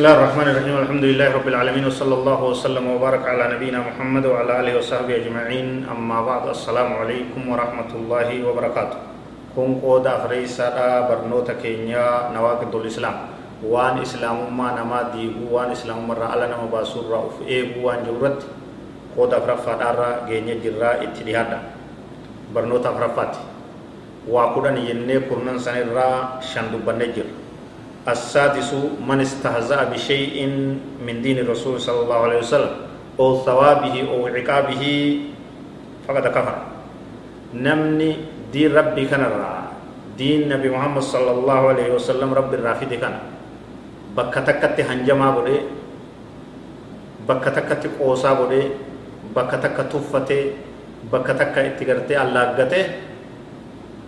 بسم الله الرحمن الرحيم. الحمد لله رب العالمين وصلى الله وسلم وبارك على نبينا محمد وعلى آله وصحبه أجمعين. أما بعد السلام عليكم ورحمة الله وبركاته. كون قود افريسا برنوتا كينيا نواقض الاسلام وان إسلام ما نما ديغو وان إسلام مرة على نما باسور اف ايغو وان جورت قود افرفا دارا غينيا جرا اتدهادا برنوتا افرفات واقودن ينه كرنن سنرا شندو بنجر. السادس من استهزأ بشيء من دين الرسول صلى الله عليه وسلم أو ثوابه أو عقابه فقد كفر. نمني دين ربي كان را. دين نبي محمد صلى الله عليه وسلم رب الرافد كان. بكتكت هنجما بودي بكتكت قوسا بودي بكتكت تفته بكتكت اتغرته الله غته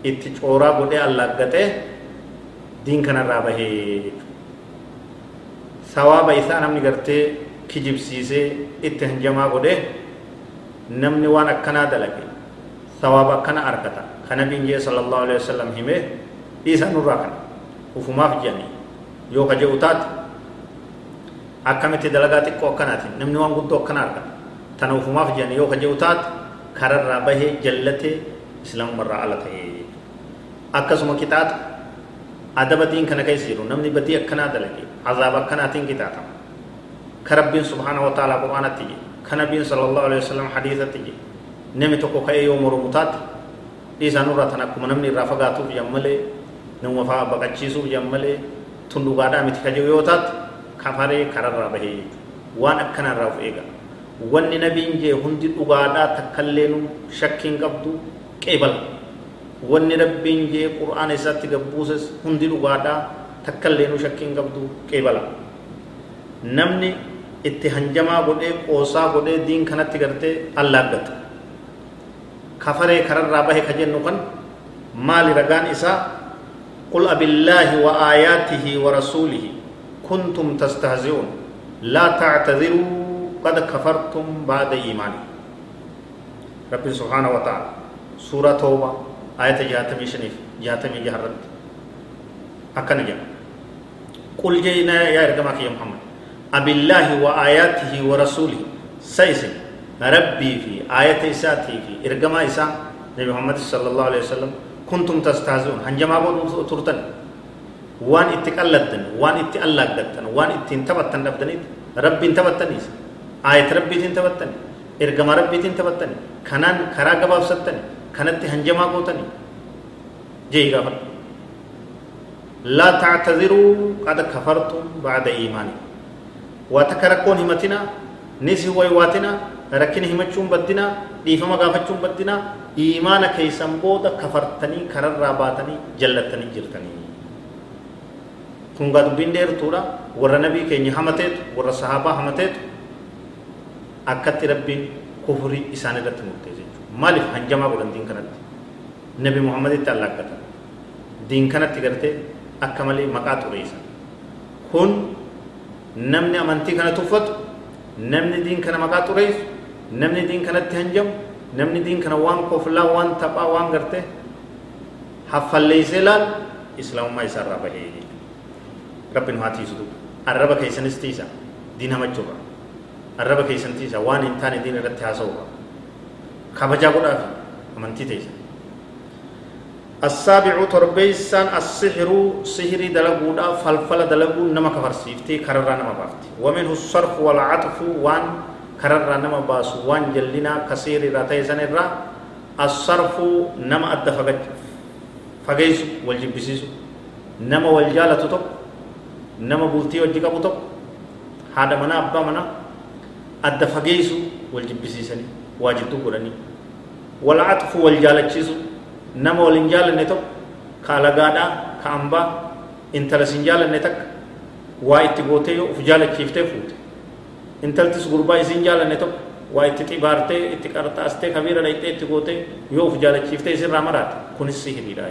اتچورا بودي الله غته diin kanarraa bahee sawaaba isaa namni gartee kijibsiisee itti hanjamaa godhe namni waan akkanaa dalage sawaaba akkana argata kana biinjee sallallahu alaihi wasallam hime dhiisa nurraa kana ufumaaf jedhanii yoo ka jedhu taate akkamitti dalagaa xiqqoo akkanaatiin namni waan guddoo akkana argata tana ufumaaf jedhanii yoo ka jedhu taate kararraa bahee jallatee islaamumarraa ala ta'ee akkasuma qixaaxa adaba diin kana keessa jiru namni badii akkanaa dalage azaaba akkanaatiin qixaatama ka rabbiin subhaanahu wa ta'ala qur'aanatti je ka nabiin sallallahu alaihi wasallam hadiisatti je nami tokko ka'ee yoo moromu taate dhiisaan irraa tan akkuma namni irraa fagaatuuf jan malee nama faa baqachiisuuf jan malee tun dhugaadhaa miti ka jiru yoo taate kafaree kararraa bahee waan akkanarraa of eega wanni nabiin jee hundi dhugaadhaa takkalleenu shakkiin qabdu qeebala wanni rabbiin jee qur'aana isaatti gabbuuses hundi dhugaadhaa takkallee nu shakkiin qabdu qeebala namni itti hanjamaa godhee qoosaa godhee diin kanatti gartee allaaggata kafaree kararraa bahe ka jennu kan maali ragaan isaa قل أب الله وآياته ورسوله كنتم تستهزئون لا تعتذروا قد كفرتم بعد إيمانكم رب سبحانه وتعالى سورة توبة آية جهاتمي شنيف جهاتمي جهرت. أكن جم قل جينا يا إرجمك يا محمد. أبي الله وآياته ورسوله. سيسن ربي في آية إساتي في إرجما إسا نبي محمد صلى الله عليه وسلم. كنتم تستهزئون. هنجما بود ترتن. وان اتقلدن. وان اتقلقدن وان اتنتبتن نبدنيت. ربي انتبتنيس آية ربي انتبتن إرجما ربي انتبتن كنان كرا جباب ستني. Kun gaa dubbiin dheertuudha warra nabii keenya hamateetu warra sahaabaa hamateetu akkatti rabbiin kufrii isaan irratti murteesse maaliif hanjamaa godhan diin kanatti nabi muhammaditti allaaggatan diin kanatti gartee akka malee maqaa xureessan kun namni amantii kana tuffatu namni diin kana maqaa xureessu namni diin kanatti hanjamu namni diin kana waan koflaa waan taphaa waan gartee haffalleeysee laal islaamummaa isaarraa bahee rabbi nu haa tiisutu arraba keessanis tiisa diin hamachuudha arraba keessan tiisa waan hin taane diin irratti haasa'uudha kabajaa godhaafi amantii teessa السابع تربيسان السحر سحري دلقودا فلفل دلقو نما كفر سيفتي كرر نما بافتي ومنه الصرف والعطف وان كرر نما باس وان جلنا كثير راتي سنرا الصرف نما أدى فقيس والجبسيس نما والجالة تطب نما بولتي وجيكا بطب هذا منا أبا منا أدى فقيس والجبسيسني waajibtuu godhanii wal atfu wal jaalachiisu nama wal hin jaalanne tokko ka alagaadhaa ka ambaa intala sin jaalanne takka waa itti gootee yoo uf jaalachiiftee fuute intaltis gurbaa isin jaalanne tokko waa itti xibaartee itti qarxaastee kabiira dhayxee itti gootee yoo uf jaalachiiftee isirraa maraate kunis sihiriidha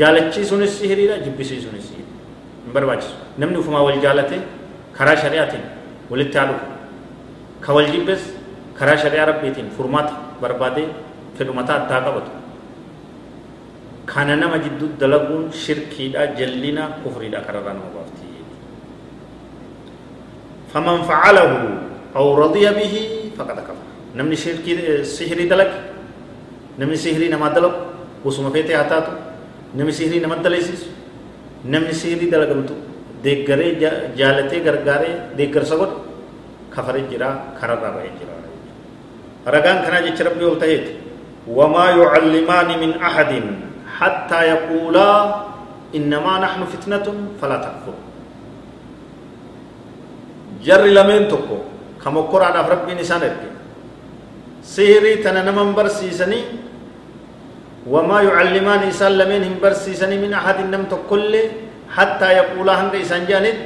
jaalachiisuunis sihiriidha jibbisiisuunis sihiriidha hin barbaachisu namni ufumaa wal jaalatee karaa shari'aatiin walitti haadhuuf ka wal jibbees karaa shari'aa rabbiitiin furmaata barbaadee fedhumataa addaa qabatu kana nama jidduu dalaguun shirkiidha jallina kufriidha kararraa nama baafti فمن فعله أو رضي به فقد كفر نمني شركي سحري دلك نمني سحري نما دلك وسما فيتي هاتاتو نمني سحري نما دليسيس نمني سحري دلقمتو deeggaree jaalatee gargaaree deeggarsa godhe kafaree jira kararraa ba'ee jira jecha rabbii ol ta'eeti wamaa yucallimaani min ahadin hattaa yaquulaa innamaa naxnu fitnatun falaa takfur jarri lameen tokko ka mokkoraadhaaf rabbiin isaan erge sihirii tana naman barsiisanii wamaa yucallimaani isaan lameen hin barsiisanii min ahadin nam tokkollee حتى يقول هند إسان جانت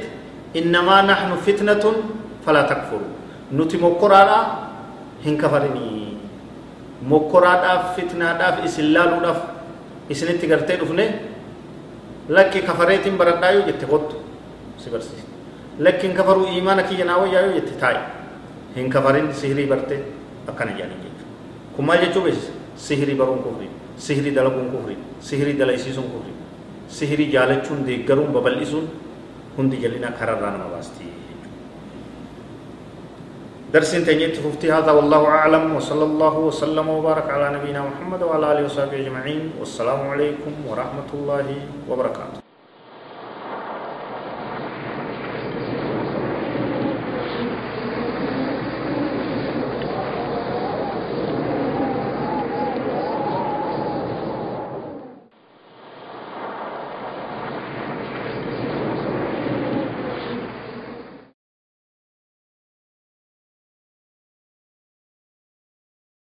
إنما نحن فتنة فلا تكفر نتي مقرارا هن كفرني مقرارا فتنة داف إسلالو داف إسنتي قرتي دفنه لكي كفريت بردايو جت قط سبرسي لكن كفروا إيمانك جناوي يايو جت تاي هن كفرين سهري برتي أكنا جاني جت كما جتو بس سهري برون كفري سهري دلقون كفري سهري دلائسيسون كفري sihirii jaalachuun deeggaruun babal'isuun hundi jal'ina kararraa nama baasti درس تجد ففتي هذا والله أعلم. وصلى الله وسلم وبارك على نبينا محمد وعلى آله وصحبه أجمعين. والسلام عليكم ورحمة الله وبركاته.